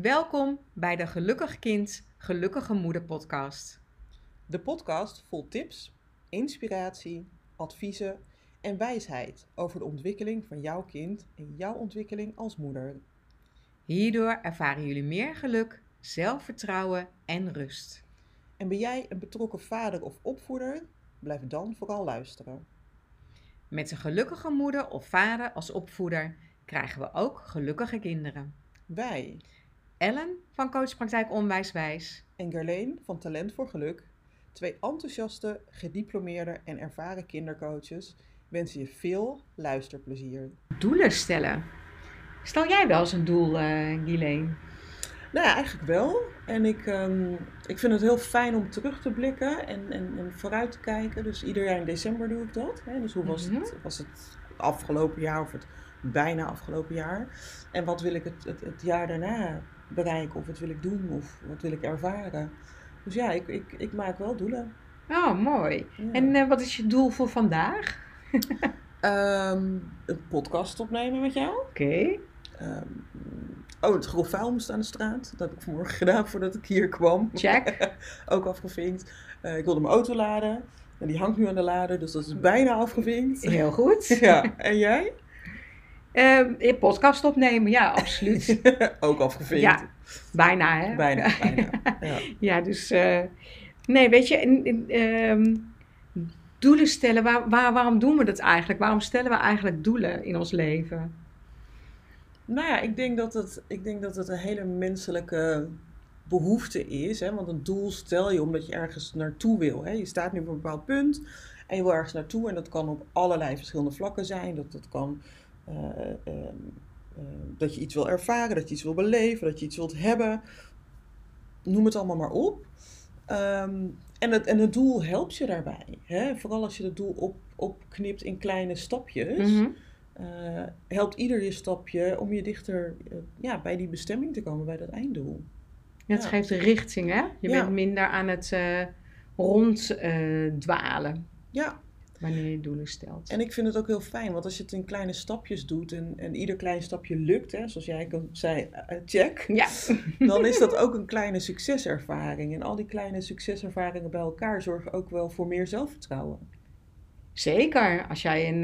Welkom bij de Gelukkig Kind, Gelukkige Moeder podcast. De podcast vol tips, inspiratie, adviezen en wijsheid over de ontwikkeling van jouw kind en jouw ontwikkeling als moeder. Hierdoor ervaren jullie meer geluk, zelfvertrouwen en rust. En ben jij een betrokken vader of opvoeder? Blijf dan vooral luisteren. Met een gelukkige moeder of vader als opvoeder krijgen we ook gelukkige kinderen. Wij Ellen van Coachpraktijk Onwijswijs en Gerleen van Talent voor Geluk, twee enthousiaste, gediplomeerde en ervaren kindercoaches, wensen je veel luisterplezier. Doelen stellen. Stel jij wel eens een doel, uh? Nou ja, eigenlijk wel. En ik, ehm, ik vind het heel fijn om terug te blikken en, en, en, vooruit te kijken. Dus ieder jaar in december doe ik dat. Hè? Dus hoe was, het, mhm. was het afgelopen jaar of het bijna afgelopen jaar? En wat wil ik het, het, het jaar daarna bereiken of wat wil ik doen of wat wil ik ervaren. Dus ja, ik, ik, ik maak wel doelen. Oh, mooi. En uh, wat is je doel voor vandaag? um, een podcast opnemen met jou. Oké. Okay. Um, oh, het grof vuil moest aan de straat. Dat heb ik vanmorgen gedaan voordat ik hier kwam. Check. Ook afgevinkt. Uh, ik wilde mijn auto laden. En die hangt nu aan de lader, dus dat is bijna afgevinkt. Heel goed. ja, en jij? Uh, podcast opnemen, ja, absoluut. ook afgevinkt. Ja, bijna hè? Bijna, bijna. Ja, ja dus uh, nee, weet je, uh, doelen stellen, waar, waar, waarom doen we dat eigenlijk? Waarom stellen we eigenlijk doelen in ons leven? Nou ja, ik denk dat het, ik denk dat het een hele menselijke behoefte is. Hè? Want een doel stel je omdat je ergens naartoe wil. Hè? Je staat nu op een bepaald punt en je wil ergens naartoe. En dat kan op allerlei verschillende vlakken zijn. Dat, dat kan eh, ehm, ehm, dat je iets wil ervaren, dat je iets wil beleven, dat je iets wilt hebben. Noem het allemaal maar op. Ehm, en, het, en het doel helpt je daarbij. Hè? Vooral als je het doel op, opknipt in kleine stapjes. Mhm. Eh, helpt ieder je stapje om je dichter uh, ja, bij die bestemming te komen, bij dat einddoel. Het ja. geeft richting, hè? Je bent minder aan het uh, ronddwalen. ja, wanneer je doelen stelt. En ik vind het ook heel fijn, want als je het in kleine stapjes doet en, en ieder klein stapje lukt, hè, zoals jij zei, uh, check, ja. dan is dat ook een kleine succeservaring. En al die kleine succeservaringen bij elkaar zorgen ook wel voor meer zelfvertrouwen. Zeker, als jij een,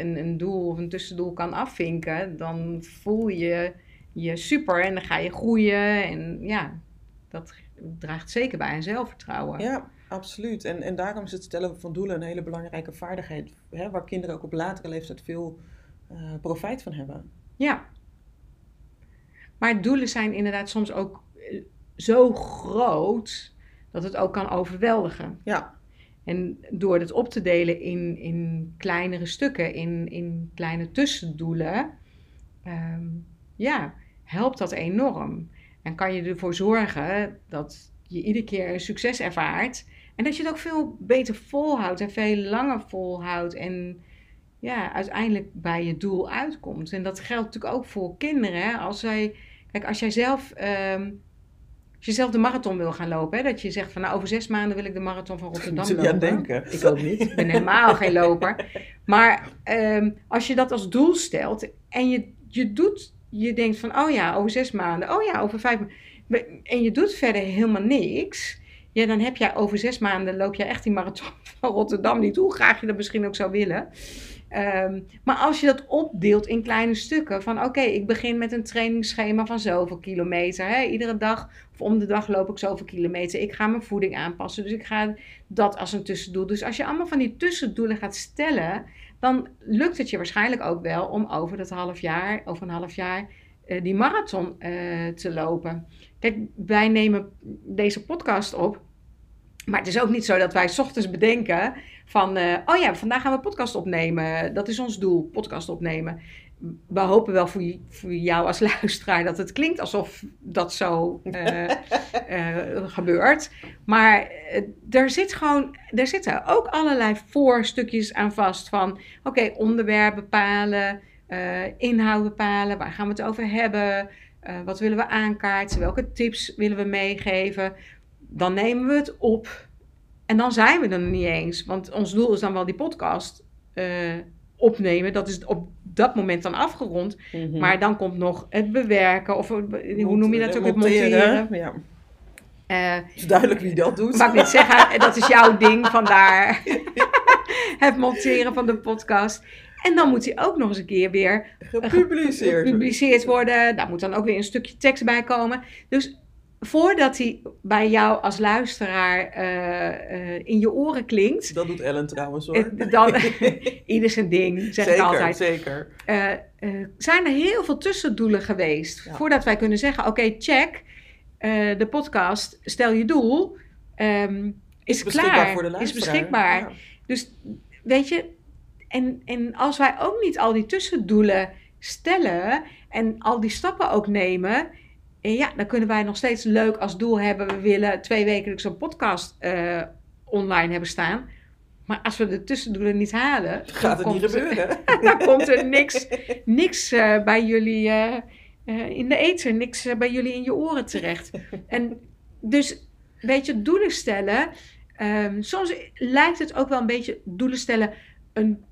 een, een doel of een tussendoel kan afvinken, dan voel je je super en dan ga je groeien. En ja, dat draagt zeker bij aan zelfvertrouwen. Ja, absoluut. En, en daarom is het stellen van doelen een hele belangrijke vaardigheid. Hè, waar kinderen ook op latere leeftijd veel uh, profijt van hebben. Ja. Maar doelen zijn inderdaad soms ook eh, zo groot dat het ook kan overweldigen. Ja. En door het op te delen in, in kleinere stukken, in, in kleine tussendoelen, um, ja, helpt dat enorm. En kan je ervoor zorgen dat je iedere keer een succes ervaart. En dat je het ook veel beter volhoudt en veel langer volhoudt. En ja, uiteindelijk bij je doel uitkomt. En dat geldt natuurlijk ook voor kinderen. Hè? Als zij, kijk, als jij zelf, um, als je zelf de marathon wil gaan lopen, hè? dat je zegt van nou, over zes maanden wil ik de marathon van Rotterdam lopen. denken? Ik ook niet. Ik ben helemaal geen loper. Maar um, als je dat als doel stelt en je, je doet, je denkt van oh ja, over zes maanden, oh ja, over vijf maanden. En je doet verder helemaal niks ja, dan heb jij over zes maanden loop je echt die marathon van Rotterdam niet. Hoe graag je dat misschien ook zou willen. Um, maar als je dat opdeelt in kleine stukken, van oké, ik begin met een trainingsschema van zoveel kilometer. Hè? Iedere dag of om de dag loop ik zoveel kilometer. Ik ga mijn voeding aanpassen, dus ik ga dat als een tussendoel. Dus als je allemaal van die tussendoelen gaat stellen, dan lukt het je waarschijnlijk ook wel om over dat half jaar, over een half jaar, uh, die marathon uh, te lopen. Kijk, wij nemen deze podcast op. Maar het is ook niet zo dat wij ochtends bedenken van, uh, oh ja, vandaag gaan we podcast opnemen. Dat is ons doel, podcast opnemen. We hopen wel voor, jou als luisteraar dat het klinkt alsof dat zo gebeurt. Maar er, zit gewoon, er zitten ook allerlei voorstukjes aan vast van, oké, okay, onderwerp bepalen, inhoud bepalen, waar gaan we het over hebben... Uh, wat willen we aankaarten? Welke tips willen we meegeven? Dan nemen we het op. En dan zijn we er niet eens. Want ons doel is dan wel die podcast uh, opnemen. Dat is op dat moment dan afgerond. Mhm. Maar dan komt nog het bewerken, of hoe noem je dat ook, het Monteren. Ja, Eh, het is duidelijk wie dat doet. Mag ik niet zeggen, dat is jouw ding, vandaar het monteren van de podcast. En dan moet hij ook nog eens een keer weer Gepubliceerd. gepubliceerd worden. Daar moet dan ook weer een stukje tekst bij komen. Dus voordat hij bij jou als luisteraar eh, eh, in je oren klinkt, Dat doet Ellen trouwens hoor. eh, dan ieder zijn ding, zeg zeker, ik altijd. zeker. Eh, eh, zijn er heel veel tussendoelen geweest. Ja. Voordat wij kunnen zeggen, oké, check, eh, de podcast, stel je doel, ehm, is klaar, voor de is beschikbaar. Ja. Dus weet je, en, en als wij ook niet al die tussendoelen stellen en al die stappen ook nemen, en ja, dan kunnen wij nog steeds leuk als doel hebben, we willen twee wekelijks een podcast eh, online hebben staan. Maar als we de tussendoelen niet halen, Gaat het dan niet komt- gebeuren. dan komt er niks, niks eh, bij jullie eh, in de eten, niks bij jullie in je oren terecht. En dus, weet je, doelen stellen. ehm, soms lijkt het ook wel een beetje doelen stellen een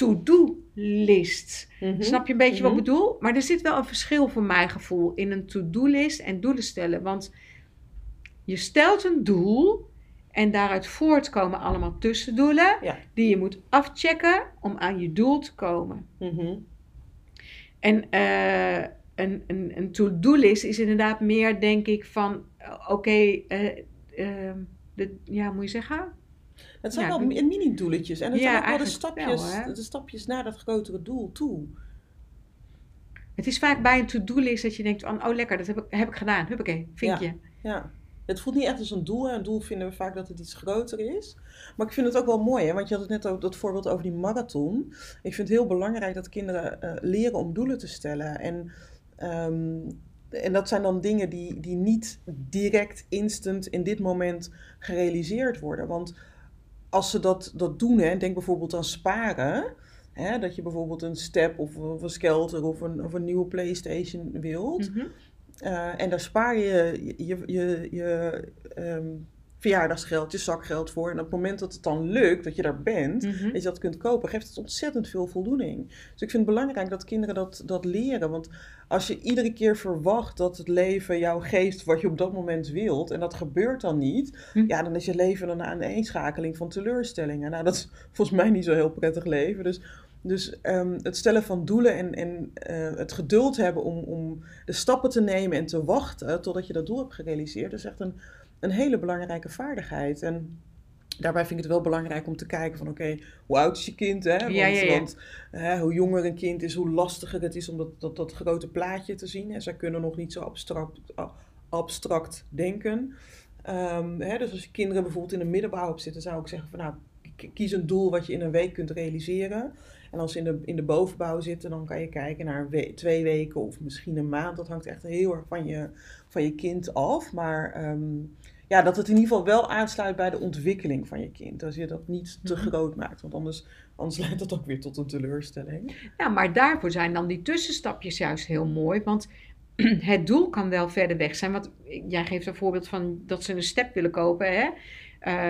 to-do-list. Mhm. Snap je een beetje wat Mhm. ik bedoel? Maar er zit wel een verschil voor mijn gevoel in een to-do-list en doelen stellen. Want je stelt een doel en daaruit voortkomen allemaal tussendoelen Ja. die je moet afchecken om aan je doel te komen. Mhm. En eh, een, een, een to-do-list is inderdaad meer, denk ik, van eh, oké, eh, ehm, de- ja, moet je zeggen? Het zijn Ja, wel mi- mini-doeletjes. En het Ja, zijn ook wel de stapjes, wel, de stapjes naar dat grotere doel toe. Het is vaak bij een to-do-list dat je denkt van, oh lekker, dat heb ik, heb ik gedaan. Huppakee, vinkje. Ja. Het voelt niet echt als een doel. En een doel vinden we vaak dat het iets groter is. Maar ik vind het ook wel mooi, hè? want je had het net ook dat voorbeeld over die marathon. Ik vind het heel belangrijk dat kinderen eh, leren om doelen te stellen. En, ehm, en dat zijn dan dingen die, die niet direct, instant, in dit moment gerealiseerd worden. Want als ze dat, dat doen, hè, denk bijvoorbeeld aan sparen. Hè, dat je bijvoorbeeld een step of, of een skelter of een, of een nieuwe PlayStation wilt. Mhm. Uh, en daar spaar je je, je, je um, verjaardagsgeld, je zakgeld voor. En op het moment dat het dan lukt, dat je daar bent, Mhm. dat je dat kunt kopen, geeft het ontzettend veel voldoening. Dus ik vind het belangrijk dat kinderen dat, dat leren. Want als je iedere keer verwacht dat het leven jou geeft wat je op dat moment wilt, en dat gebeurt dan niet, Hm. ja, dan is je leven een aaneenschakeling van teleurstellingen. Nou, dat is volgens mij niet zo heel prettig leven. Dus dus um, het stellen van doelen en, en uh, het geduld hebben om, om de stappen te nemen en te wachten totdat je dat doel hebt gerealiseerd, is echt een, een hele belangrijke vaardigheid. En daarbij vind ik het wel belangrijk om te kijken van oké, okay, hoe oud is je kind? Hè? Want, Ja, ja, ja. want hè, hoe jonger een kind is, hoe lastiger het is om dat, dat, dat grote plaatje te zien. En zij kunnen nog niet zo abstract, abstract denken. Um, hè, dus als je kinderen bijvoorbeeld in een middenbouw op zitten, zou ik zeggen van nou, kies een doel wat je in een week kunt realiseren. En als ze in de, in de bovenbouw zitten, dan kan je kijken naar we twee weken of misschien een maand. Dat hangt echt heel erg van je, van je kind af. Maar um, ja, dat het in ieder geval wel aansluit bij de ontwikkeling van je kind. Als je dat niet te Mhm. groot maakt. Want anders, anders leidt dat ook weer tot een teleurstelling. Ja, maar daarvoor zijn dan die tussenstapjes juist heel mooi. Want het doel kan wel verder weg zijn. Want jij geeft een voorbeeld van dat ze een step willen kopen. Hè?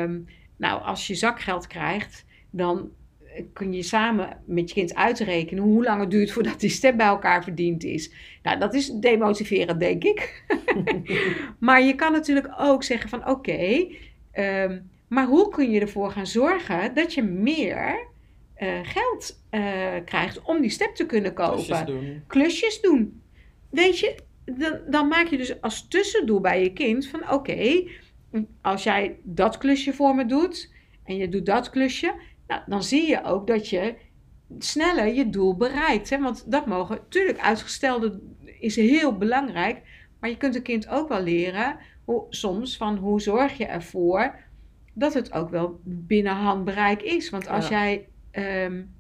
Um, nou, als je zakgeld krijgt, dan kun je samen met je kind uitrekenen hoe lang het duurt voordat die step bij elkaar verdiend is. Nou, dat is demotiverend, denk ik. maar je kan natuurlijk ook zeggen van oké, okay, um, maar hoe kun je ervoor gaan zorgen dat je meer uh, geld uh, krijgt om die step te kunnen kopen? Klusjes doen. Klusjes doen. Weet je, dan, dan maak je dus als tussendoel bij je kind van oké, okay, als jij dat klusje voor me doet en je doet dat klusje, nou, dan zie je ook dat je sneller je doel bereikt. Hè? Want dat mogen, natuurlijk, uitgestelde is heel belangrijk, maar je kunt een kind ook wel leren hoe, soms van hoe zorg je ervoor dat het ook wel binnen handbereik is. Want als Ja. jij um,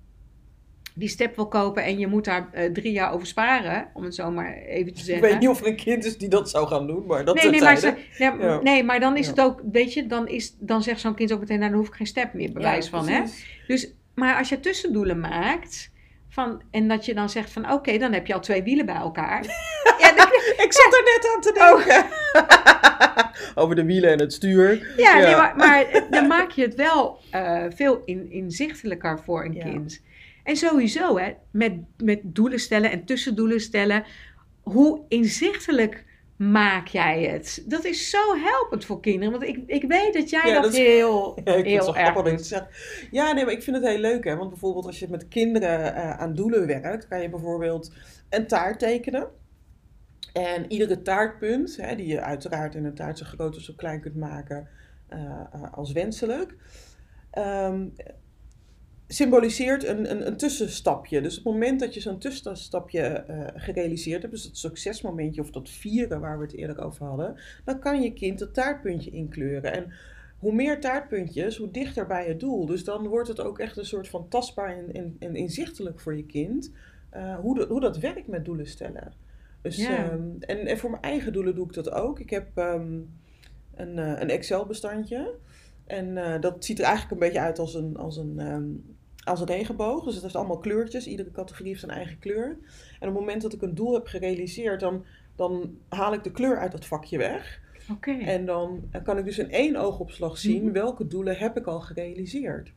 die step wil kopen en je moet daar uh, drie jaar over sparen, om het zo maar even te Ik zeggen. weet niet of er een kind is die dat zou gaan doen, maar dat Nee, nee, maar, ze, ja, Ja. nee, maar dan is Ja. het ook, weet je, dan, is, dan zegt zo'n kind ook meteen, nou, dan hoef ik geen step meer, bewijs van, hè. Dus, maar als je tussendoelen maakt, van, en dat je dan zegt van, oké, dan heb je al twee wielen bij elkaar. ja, dan, Ik zat er net aan te denken. Over de wielen en het stuur. Oh. ja. Nee, maar, maar dan maak je het wel eh, veel in, inzichtelijker voor een kind. En sowieso, hè, met, met doelen stellen en tussendoelen stellen. Hoe inzichtelijk maak jij het? Dat is zo helpend voor kinderen. Want ik, ik weet dat jij Ja, dat, dat is- heel, Ja, ik vind het heel zo erg grappig. Ja, nee, maar ik vind het heel leuk, hè. Want bijvoorbeeld als je met kinderen eh, aan doelen werkt, kan je bijvoorbeeld een taart tekenen. En iedere taartpunt, hè, die je uiteraard in een taart zo groot of zo klein kunt maken eh, eh, als wenselijk, ehm, symboliseert een, een, een tussenstapje. Dus op het moment dat je zo'n tussenstapje eh, gerealiseerd hebt, dus dat succesmomentje of dat vieren waar we het eerder over hadden, dan kan je kind dat taartpuntje inkleuren. En hoe meer taartpuntjes, hoe dichter bij het doel. Dus dan wordt het ook echt een soort van tastbaar en, en, en inzichtelijk voor je kind eh, hoe, dat, hoe dat werkt met doelen stellen. Dus, Ja. ehm, en, en voor mijn eigen doelen doe ik dat ook. Ik heb ehm, een, eh, een Excel-bestandje. En dat ziet er eigenlijk een beetje uit als een, als een, ehm, als een regenboog. Dus het heeft allemaal kleurtjes. Iedere categorie heeft zijn eigen kleur. En op het moment dat ik een doel heb gerealiseerd, dan, dan haal ik de kleur uit dat vakje weg. Oké. En dan kan ik dus in één oogopslag zien Mhm. welke doelen heb ik al gerealiseerd.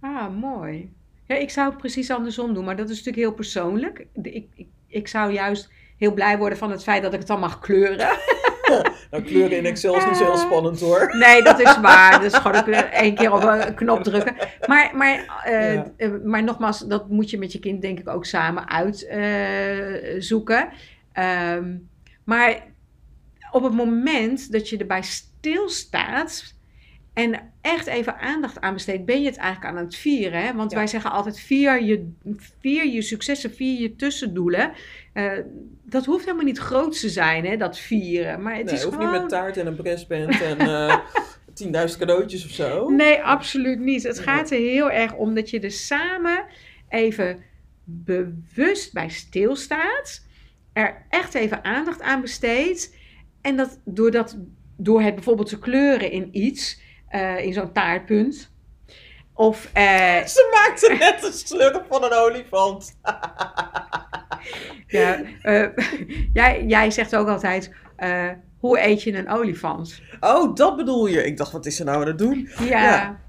Ah, mooi. Ja, ik zou het precies andersom doen, maar dat is natuurlijk heel persoonlijk. Ik, ik, ik zou juist heel blij worden van het feit dat ik het dan mag kleuren. Nou, kleuren in Excel is niet zo heel spannend hoor. Nee, dat is waar. Dat is gewoon één keer op een knop drukken. Maar, maar, eh, Ja. eh, maar nogmaals, dat moet je met je kind denk ik ook samen uitzoeken. Ehm maar op het moment dat je erbij stilstaat en echt even aandacht aan besteedt, ben je het eigenlijk aan het vieren. Hè? Want Ja. wij zeggen altijd, vier je, vier je successen, vier je tussendoelen. Eh, dat hoeft helemaal niet groot te zijn, hè, dat vieren. Maar het Nee, is hoeft gewoon... niet met taart en een pressband en eh 10.000 cadeautjes of zo. Nee, absoluut niet. Het gaat er heel erg om dat je er samen even bewust bij stilstaat. Er echt even aandacht aan besteedt. En dat door, dat, door het bijvoorbeeld te kleuren in iets, eh, in zo'n taartpunt. Of eh, Ze maakte net een slurp van een olifant. ja, eh, jij, jij zegt ook altijd, hoe eet je een olifant? Oh, dat bedoel je. Ik dacht, wat is ze nou aan het doen? Ja. Ja.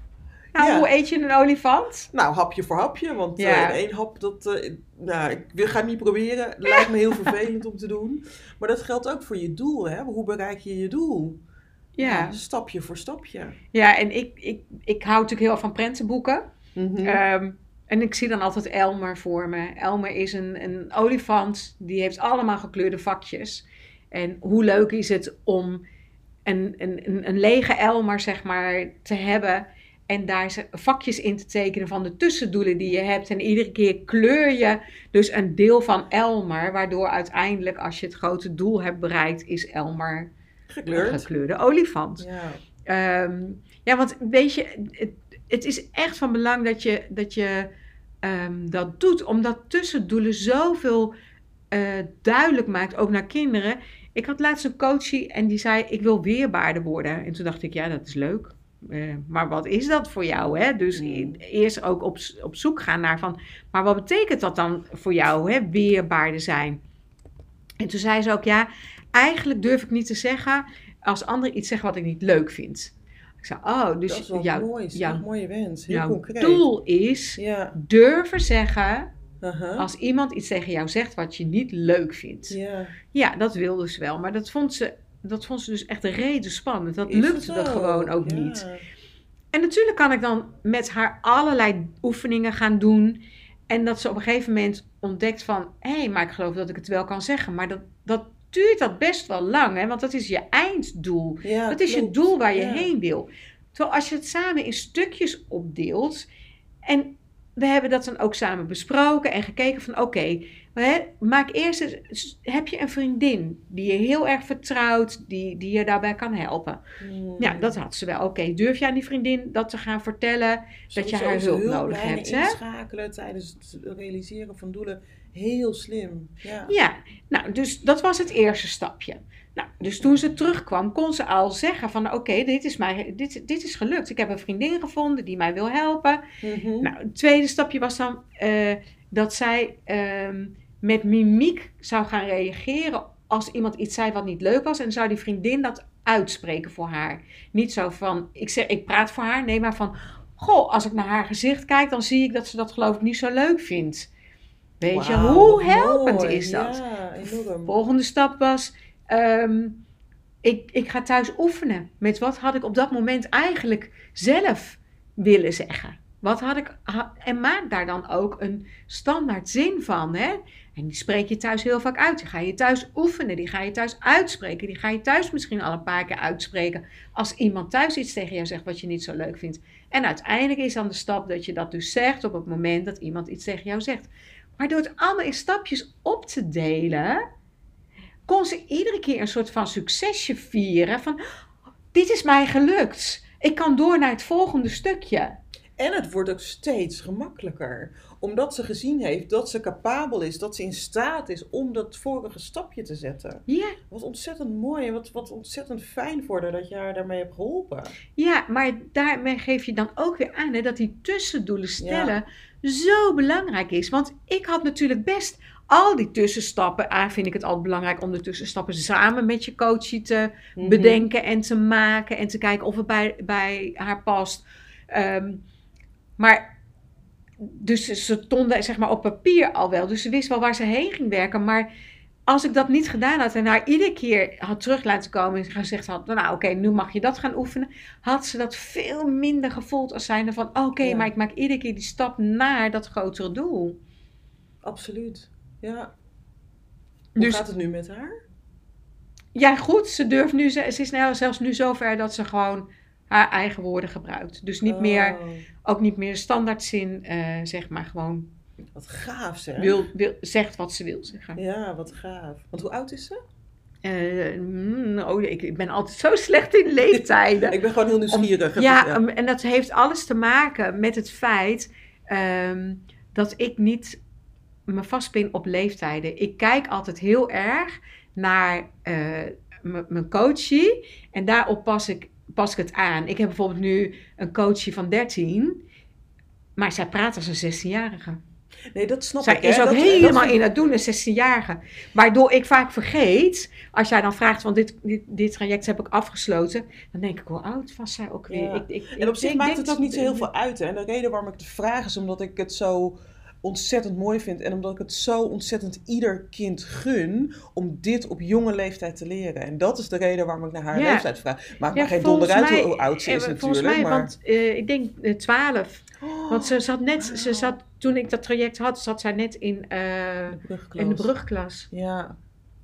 Nou, Ja. hoe eet je een olifant? Nou, hapje voor hapje. Want Ja. in één hap, dat, nou, ik wil- ga het niet proberen. Het lijkt me heel vervelend om te doen. Maar dat geldt ook voor je doel. Hè? Hoe bereik je je doel? Ja, Stapje voor stapje. ja en ik, ik, ik hou natuurlijk heel erg van prentenboeken. Mhm. Ehm, en ik zie dan altijd Elmer voor me. Elmer is een, een olifant, die heeft allemaal gekleurde vakjes. En hoe leuk is het om een, een, een, lege Elmer, zeg maar, te hebben. En daar vakjes in te tekenen van de tussendoelen die je hebt. En iedere keer kleur je dus een deel van Elmer. Waardoor uiteindelijk, als je het grote doel hebt bereikt, is Elmer Gekleurd. gekleurde olifant. Ja. Ehm, ja, want weet je, het, het is echt van belang dat je dat, je, ehm, dat doet, omdat tussendoelen zoveel eh, duidelijk maakt, ook naar kinderen. Ik had laatst een coachie en die zei: Ik wil weerbaarder worden. En toen dacht ik: Ja, dat is leuk. Eh, maar wat is dat voor jou? Hè? Dus e- eerst ook op, op zoek gaan naar van, maar wat betekent dat dan voor jou, hè? weerbaarder zijn? En toen zei ze ook, ja, eigenlijk durf ik niet te zeggen als anderen iets zeggen wat ik niet leuk vind. Ik zei, oh, dus dat is jouw, jouw- een mooie wens. Heel jouw concreet. doel is Ja. durven zeggen als iemand iets tegen jou zegt wat je niet leuk vindt. Ja, Ja. dat wilde ze wel, maar dat vond ze, dat vond ze dus echt reden spannend. Dat Is lukte er gewoon ook Ja. niet. En natuurlijk kan ik dan met haar allerlei oefeningen gaan doen. En dat ze op een gegeven moment ontdekt van... hé, hey, maar ik geloof dat ik het wel kan zeggen. Maar dat, dat duurt dat best wel lang, hè? Want dat is je einddoel. Ja, dat is je doel waar je Ja. heen wil. Terwijl als je het samen in stukjes opdeelt... en we hebben dat dan ook samen besproken en gekeken van... oké, hè, maak eerst eens... heb je een vriendin die je heel erg vertrouwt... die, die je daarbij kan helpen? Hmm. Ja, dat had ze wel. Oké, durf je aan die vriendin dat te gaan vertellen? dat je haar hulp nodig hebt, hè? inschakelen tijdens het realiseren van doelen. Heel slim. Ja. Ja, nou, dus dat was het eerste stapje. Nou, dus toen ze terugkwam, kon ze al zeggen van... oké, dit, is mij- dit, dit is gelukt. Ik heb een vriendin gevonden die mij wil helpen. Mhm. Nou, het tweede stapje was dan eh, dat zij ehm, met mimiek zou gaan reageren... als iemand iets zei wat niet leuk was... en zou die vriendin dat uitspreken voor haar. Niet zo van, ik, zeg, ik praat voor haar, nee, maar van... Goh, als ik naar haar gezicht kijk, dan zie ik dat ze dat geloof ik niet zo leuk vindt. Weet je, hoe helpend mooi. is dat? Ja, enorm. Volgende stap was, ehm, ik, ik ga thuis oefenen. Met wat had ik op dat moment eigenlijk zelf willen zeggen? Wat had ik, en maak daar dan ook een standaard zin van. Hè? En die spreek je thuis heel vaak uit. Die ga je thuis oefenen, die ga je thuis uitspreken. Die ga je thuis misschien al een paar keer uitspreken. Als iemand thuis iets tegen jou zegt wat je niet zo leuk vindt. En uiteindelijk is dan de stap dat je dat dus zegt op het moment dat iemand iets tegen jou zegt. Maar door het allemaal in stapjes op te delen, kon ze iedere keer een soort van succesje vieren. Van, dit is mij gelukt. Ik kan door naar het volgende stukje. En het wordt ook steeds gemakkelijker. Omdat ze gezien heeft dat ze capabel is, dat ze in staat is om dat vorige stapje te zetten. Ja, Wat ontzettend mooi en wat, wat ontzettend fijn voor haar dat je haar daarmee hebt geholpen. ja, maar daarmee geef je dan ook weer aan hè, dat die tussendoelen stellen zo belangrijk is. Want ik had natuurlijk best al die tussenstappen. A, vind ik het altijd belangrijk om de tussenstappen samen met je coachie te Mhm. bedenken en te maken en te kijken of het bij, bij haar past. Ehm, maar dus ze- stonden zeg maar op papier al wel, dus ze wist wel waar ze heen ging werken. Maar als ik dat niet gedaan had en haar iedere keer had terug laten komen en gezegd had, nou oké, nu mag je dat gaan oefenen, had ze dat veel minder gevoeld als zijnde van, oké, Ja. maar ik maak iedere keer die stap naar dat grotere doel. Absoluut. Ja. Hoe Dus gaat het nu met haar? ja, goed, ze durft nu, ze, ze is nou zelfs nu zover dat ze gewoon haar eigen woorden gebruikt. Dus niet meer Oh, ook niet meer standaardzin, eh zeg maar, gewoon wat gaaf zeg. wil, wil, zegt wat ze wil zeggen. Ja, wat gaaf. Want hoe oud is ze? Eh, mm, oh, ik, ik ben altijd zo slecht in leeftijden. Ik ben gewoon heel nieuwsgierig. ja, en dat heeft alles te maken met het feit ehm, dat ik niet me vastpin op leeftijden. Ik kijk altijd heel erg naar eh, mijn coachie en daarop pas ik, pas ik het aan. Ik heb bijvoorbeeld nu een coachie van 13, maar zij praat als een 16-jarige. Nee, dat snap Zij ik. hè. is ook Dat- helemaal dat- in het doen, een 16-jarige. Waardoor ik vaak vergeet, als jij dan vraagt, want dit, dit, dit traject heb ik afgesloten, dan denk ik, hoe oud was zij ook weer? Ja. Ik, ik, En op zich maakt het ook niet zo heel veel uit. Hè? En de reden waarom ik de vraag is omdat ik het zo ontzettend mooi vind. En omdat ik het zo ontzettend ieder kind gun om dit op jonge leeftijd te leren. En dat is de reden waarom ik naar haar Ja. leeftijd vraag. Maakt Ja, me geen volgens donder uit mij- hoe oud ze eh, is Volgens natuurlijk. mij, maar... want eh, ik denk eh, 12. Oh, Want ze zat net, ze wauw. zat, toen ik dat traject had, zat zij net in, eh, brugklas. in de brugklas. Ja.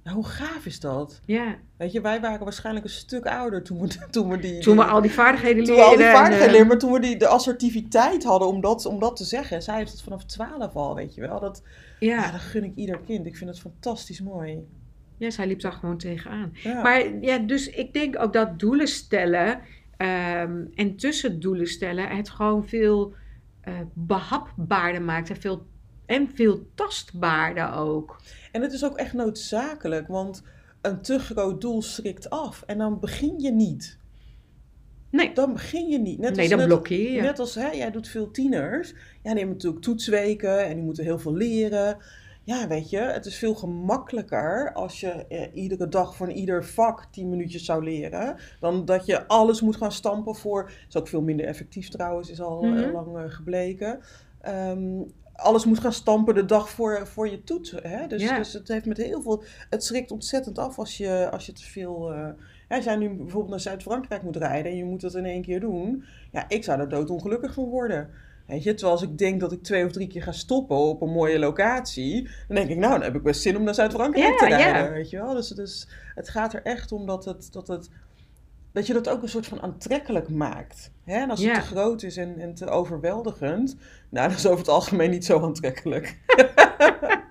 Nou, hoe gaaf is dat? Ja. Weet je, wij waren waarschijnlijk een stuk ouder toen we, toen we die... Toen we al die vaardigheden toen we al die leerden. en, vaardigheden eh, leerden, maar toen we die, de assertiviteit hadden om dat, om dat te zeggen. Zij heeft het vanaf 12 al, weet je wel. Dat, ja. ja. dat gun ik ieder kind. Ik vind het fantastisch mooi. ja, zij liep daar gewoon tegenaan. Ja. Maar ja, dus ik denk ook dat doelen stellen ehm, en tussen doelen stellen het gewoon veel eh, behapbaarder maakt en veel, en veel tastbaarder ook. En het is ook echt noodzakelijk, want een te groot doel schrikt af. En dan begin je niet. Nee, Dan begin je niet. Net nee als, dan net, blokkeer je. net als hè, jij doet veel tieners. Ja, die hebben natuurlijk toetsweken en die moeten heel veel leren. Ja, weet je, het is veel gemakkelijker als je eh, iedere dag van ieder vak 10 minuutjes zou leren. Dan dat je alles moet gaan stampen voor. is ook veel minder effectief trouwens, is al eh, Mhm. lang eh, gebleken. Ehm, alles moet gaan stampen de dag voor, voor je toets. Hè? Dus, Ja. dus het heeft met heel veel. Het schrikt ontzettend af als je, als je te veel. eh, hè, als jij nu bijvoorbeeld naar Zuid-Frankrijk moet rijden en je moet dat in één keer doen. Ja, ik zou er doodongelukkig van worden. Weet je, terwijl als ik denk dat ik twee of drie keer ga stoppen op een mooie locatie, dan denk ik, nou, dan heb ik best zin om naar Zuid-Frankrijk Ja, te rijden. ja. Weet je wel? Dus, dus het gaat er echt om dat, het, dat, het, dat je dat ook een soort van aantrekkelijk maakt. Hè? En als het te groot is en, en te overweldigend, nou, dat is over het algemeen niet zo aantrekkelijk.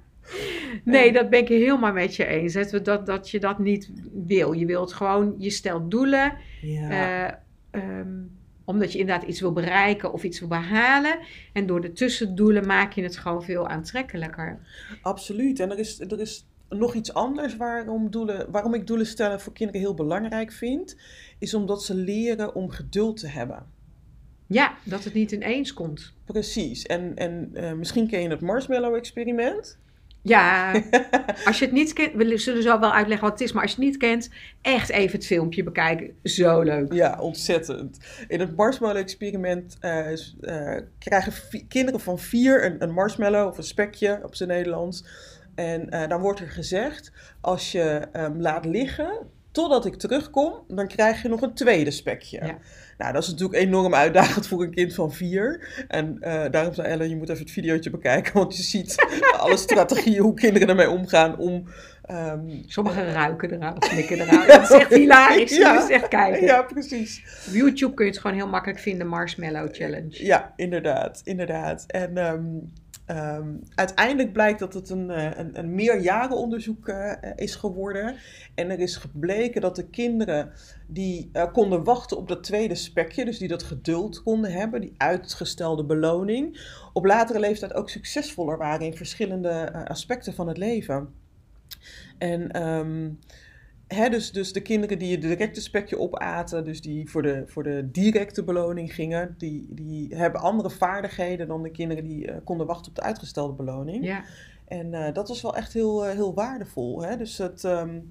Nee, dat ben ik helemaal met je eens. hè. Dat, dat je dat niet wil. Je wilt gewoon, je stelt doelen. Ja. eh, ehm, omdat je inderdaad iets wil bereiken of iets wil behalen. En door de tussendoelen maak je het gewoon veel aantrekkelijker. Absoluut. En er is, er is nog iets anders waarom, doelen, waarom ik doelen stellen voor kinderen heel belangrijk vind. Is omdat ze leren om geduld te hebben. Ja, dat het niet ineens komt. Precies. En, en eh, misschien ken je het marshmallow-experiment. Ja, als je het niet kent, we zullen zo wel uitleggen wat het is, maar als je het niet kent, echt even het filmpje bekijken. Zo leuk. Ja, ontzettend. In het marshmallow-experiment eh, eh, krijgen kinderen van vier een, een marshmallow of een spekje op zijn Nederlands. En eh, dan wordt er gezegd, als je hem laat liggen totdat ik terugkom, dan krijg je nog een tweede spekje. Ja. Nou, dat is natuurlijk enorm uitdagend voor een kind van vier. En eh, daarom zei Ellen, je moet even het videootje bekijken, want je ziet alle strategieën, hoe kinderen ermee omgaan om... ehm, Sommigen ruiken eraan of slikken eraan. Dat is echt hilarisch. Je Ja. moet echt kijken. ja, precies. Op YouTube kun je het gewoon heel makkelijk vinden, Marshmallow Challenge. Ja, inderdaad, inderdaad. En ehm, ehm, uiteindelijk blijkt dat het een, eh, een, een meerjarenonderzoek eh, is geworden. En er is gebleken dat de kinderen die eh, konden wachten op dat tweede spekje, dus die dat geduld konden hebben, die uitgestelde beloning, op latere leeftijd ook succesvoller waren in verschillende eh, aspecten van het leven. En ehm, Hè, dus, dus de kinderen die het directe spekje opaten, dus die voor de, voor de directe beloning gingen, die, die hebben andere vaardigheden dan de kinderen die eh, konden wachten op de uitgestelde beloning. Ja. En eh, dat was wel echt heel, eh, heel waardevol. Hè? Dus het, ehm, eh,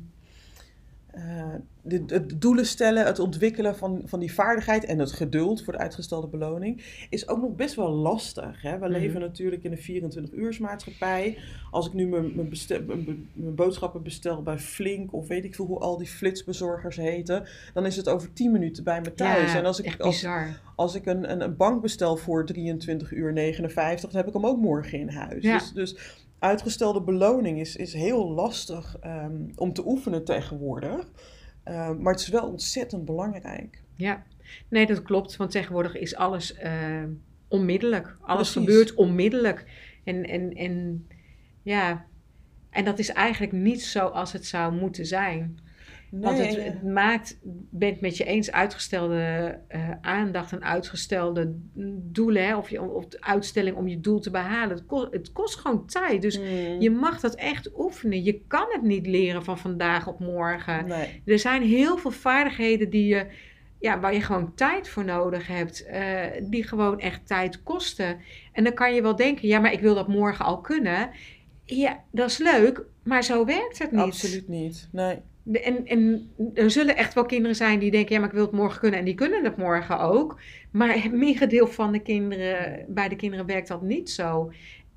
de, het doelen stellen, het ontwikkelen van, van die vaardigheid en het geduld voor de uitgestelde beloning is ook nog best wel lastig. Hè? We Mhm. leven natuurlijk in een 24-uursmaatschappij. Als ik nu mijn, mijn, bestel, mijn, be- mijn boodschappen bestel bij Flink of weet ik veel hoe al die flitsbezorgers heten, dan is het over 10 minuten bij me thuis. Ja, en als ik, als, ik een, een, een bank bestel voor 23 uur 59, dan heb ik hem ook morgen in huis. Ja. Dus, dus uitgestelde beloning is, is heel lastig ehm, om te oefenen tegenwoordig. Ehm, maar het is wel ontzettend belangrijk. Ja, nee, dat klopt. Want tegenwoordig is alles eh, onmiddellijk. Alles Precies. gebeurt onmiddellijk. En, en, en ja, en dat is eigenlijk niet zoals het zou moeten zijn. Want het, maakt, ben het met je eens, uitgestelde eh, aandacht en uitgestelde doelen, hè, of, je, of de uitstelling om je doel te behalen. Het kost, het kost gewoon tijd. Dus Mm, je mag dat echt oefenen. Je kan het niet leren van vandaag op morgen. nee. Er zijn heel veel vaardigheden die je, ja, waar je gewoon tijd voor nodig hebt, eh, die gewoon echt tijd kosten. En dan kan je wel denken, ja, maar ik wil dat morgen al kunnen. Ja, dat is leuk, maar zo werkt het niet. absoluut niet. Nee. En, en er zullen echt wel kinderen zijn die denken, ja, maar ik wil het morgen kunnen. En die kunnen het morgen ook. Maar het merendeel van de kinderen, bij de kinderen werkt dat niet zo.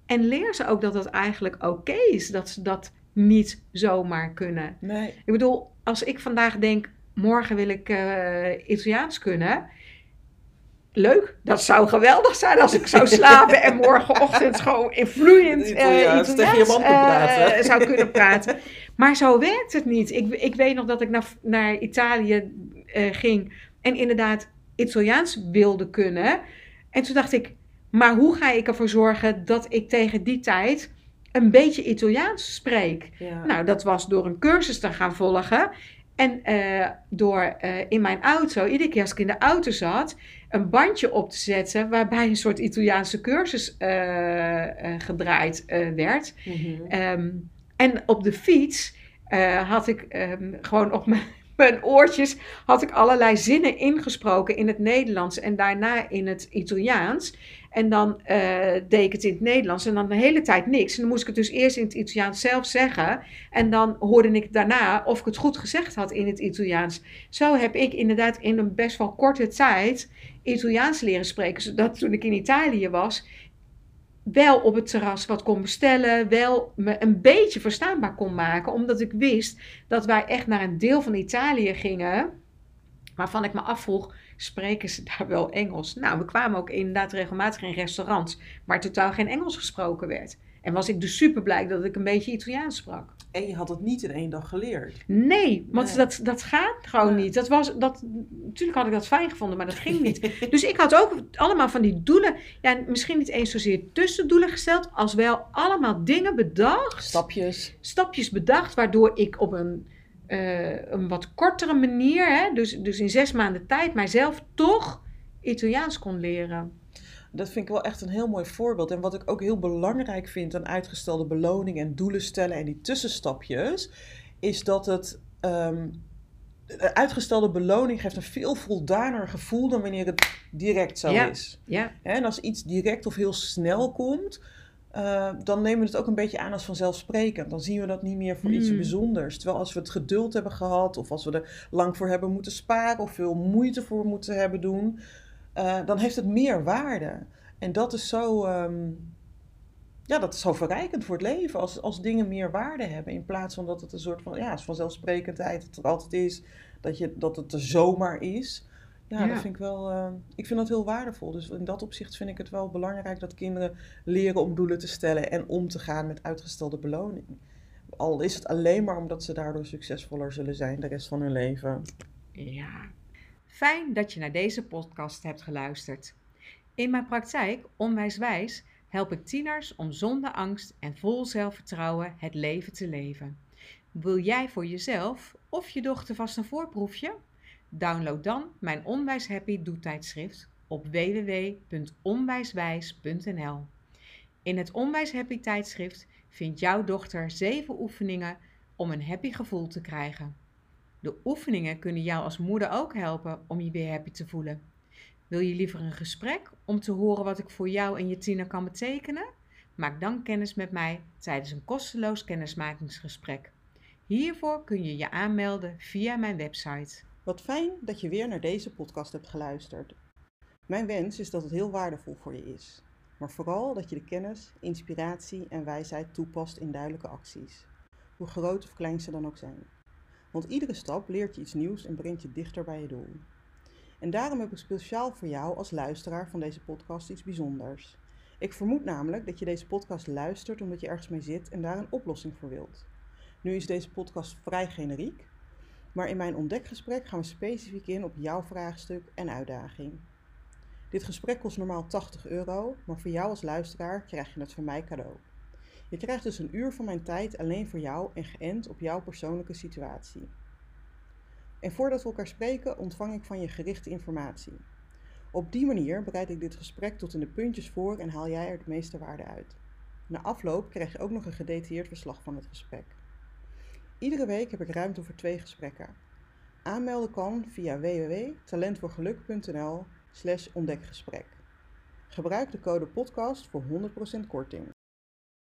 En leer ze ook dat dat eigenlijk oké is, dat ze dat niet zomaar kunnen. nee. Ik bedoel, als ik vandaag denk, morgen wil ik eh, Italiaans kunnen. Leuk, dat zou geweldig zijn als ik zou slapen en morgenochtend gewoon in vloeiend eh, Italiaans eh, praten. zou kunnen praten. Maar zo werkt het niet. Ik, ik weet nog dat ik naar, naar Italië eh, ging en inderdaad Italiaans wilde kunnen. En toen dacht ik, maar hoe ga ik ervoor zorgen dat ik tegen die tijd een beetje Italiaans spreek? Ja. Nou, dat was door een cursus te gaan volgen. En eh, door eh, in mijn auto, iedere keer als ik in de auto zat, een bandje op te zetten waarbij een soort Italiaanse cursus gedraaid werd. Ehm, en op de fiets eh, had ik ehm, gewoon op mijn, mijn oortjes had ik allerlei zinnen ingesproken in het Nederlands en daarna in het Italiaans. En dan eh, deed ik het in het Nederlands en dan de hele tijd niks. En dan moest ik het dus eerst in het Italiaans zelf zeggen. En dan hoorde ik daarna of ik het goed gezegd had in het Italiaans. Zo heb ik inderdaad in een best wel korte tijd Italiaans leren spreken. Zodat toen ik in Italië was, wel op het terras wat kon bestellen, wel me een beetje verstaanbaar kon maken, omdat ik wist dat wij echt naar een deel van Italië gingen, waarvan ik me afvroeg, spreken ze daar wel Engels? Nou, we kwamen ook inderdaad regelmatig in restaurants, waar totaal geen Engels gesproken werd. En was ik dus super blij dat ik een beetje Italiaans sprak. En je had het niet in één dag geleerd. Nee, want Nee. Dat, dat gaat gewoon niet. Dat was, dat, natuurlijk had ik dat fijn gevonden, maar dat ging niet. Dus ik had ook allemaal van die doelen, ja, misschien niet eens zozeer tussendoelen gesteld, als wel allemaal dingen bedacht, Stapjes. stapjes bedacht, waardoor ik op een, eh, een wat kortere manier, hè, dus, dus in zes maanden tijd, mijzelf toch Italiaans kon leren. Dat vind ik wel echt een heel mooi voorbeeld. En wat ik ook heel belangrijk vind aan uitgestelde beloning en doelen stellen en die tussenstapjes, is dat het. ehm, de uitgestelde beloning geeft een veel voldaaner gevoel dan wanneer het direct zo Ja. is. Ja, En als iets direct of heel snel komt, uh, dan nemen we het ook een beetje aan als vanzelfsprekend. Dan zien we dat niet meer voor iets Mm. bijzonders. Terwijl als we het geduld hebben gehad, of als we er lang voor hebben moeten sparen, of veel moeite voor moeten hebben doen, uh, dan heeft het meer waarde. En dat is zo, um, ja, dat is zo verrijkend voor het leven. Als, als dingen meer waarde hebben, in plaats van dat het een soort van, ja, vanzelfsprekendheid het er altijd is, dat, je, dat het er zomaar is. Ja, Ja. dat vind ik wel. eh, ik vind dat heel waardevol. Dus in dat opzicht vind ik het wel belangrijk dat kinderen leren om doelen te stellen en om te gaan met uitgestelde beloning. Al is het alleen maar omdat ze daardoor succesvoller zullen zijn de rest van hun leven. Ja. Fijn dat je naar deze podcast hebt geluisterd. In mijn praktijk, Onwijswijs, help ik tieners om zonder angst en vol zelfvertrouwen het leven te leven. Wil jij voor jezelf of je dochter vast een voorproefje? Download dan mijn Onwijs Happy doetijdschrift op www.onwijswijs.nl. In het Onwijs Happy tijdschrift vindt jouw dochter 7 oefeningen om een happy gevoel te krijgen. De oefeningen kunnen jou als moeder ook helpen om je weer happy te voelen. Wil je liever een gesprek om te horen wat ik voor jou en je tiener kan betekenen? Maak dan kennis met mij tijdens een kosteloos kennismakingsgesprek. Hiervoor kun je je aanmelden via mijn website. Wat fijn dat je weer naar deze podcast hebt geluisterd. Mijn wens is dat het heel waardevol voor je is, maar vooral dat je de kennis, inspiratie en wijsheid toepast in duidelijke acties, hoe groot of klein ze dan ook zijn. Want iedere stap leert je iets nieuws en brengt je dichter bij je doel. En daarom heb ik speciaal voor jou als luisteraar van deze podcast iets bijzonders. Ik vermoed namelijk dat je deze podcast luistert omdat je ergens mee zit en daar een oplossing voor wilt. Nu is deze podcast vrij generiek, maar in mijn ontdekgesprek gaan we specifiek in op jouw vraagstuk en uitdaging. Dit gesprek kost normaal 80 euro, maar voor jou als luisteraar krijg je het van mij cadeau. Je krijgt dus een uur van mijn tijd alleen voor jou en geënt op jouw persoonlijke situatie. En voordat we elkaar spreken, ontvang ik van je gerichte informatie. Op die manier bereid ik dit gesprek tot in de puntjes voor en haal jij er het meeste waarde uit. Na afloop krijg je ook nog een gedetailleerd verslag van het gesprek. Iedere week heb ik ruimte voor twee gesprekken. Aanmelden kan via www.talentvoorgeluk.nl slash ontdekgesprek. Gebruik de code podcast voor 100% korting.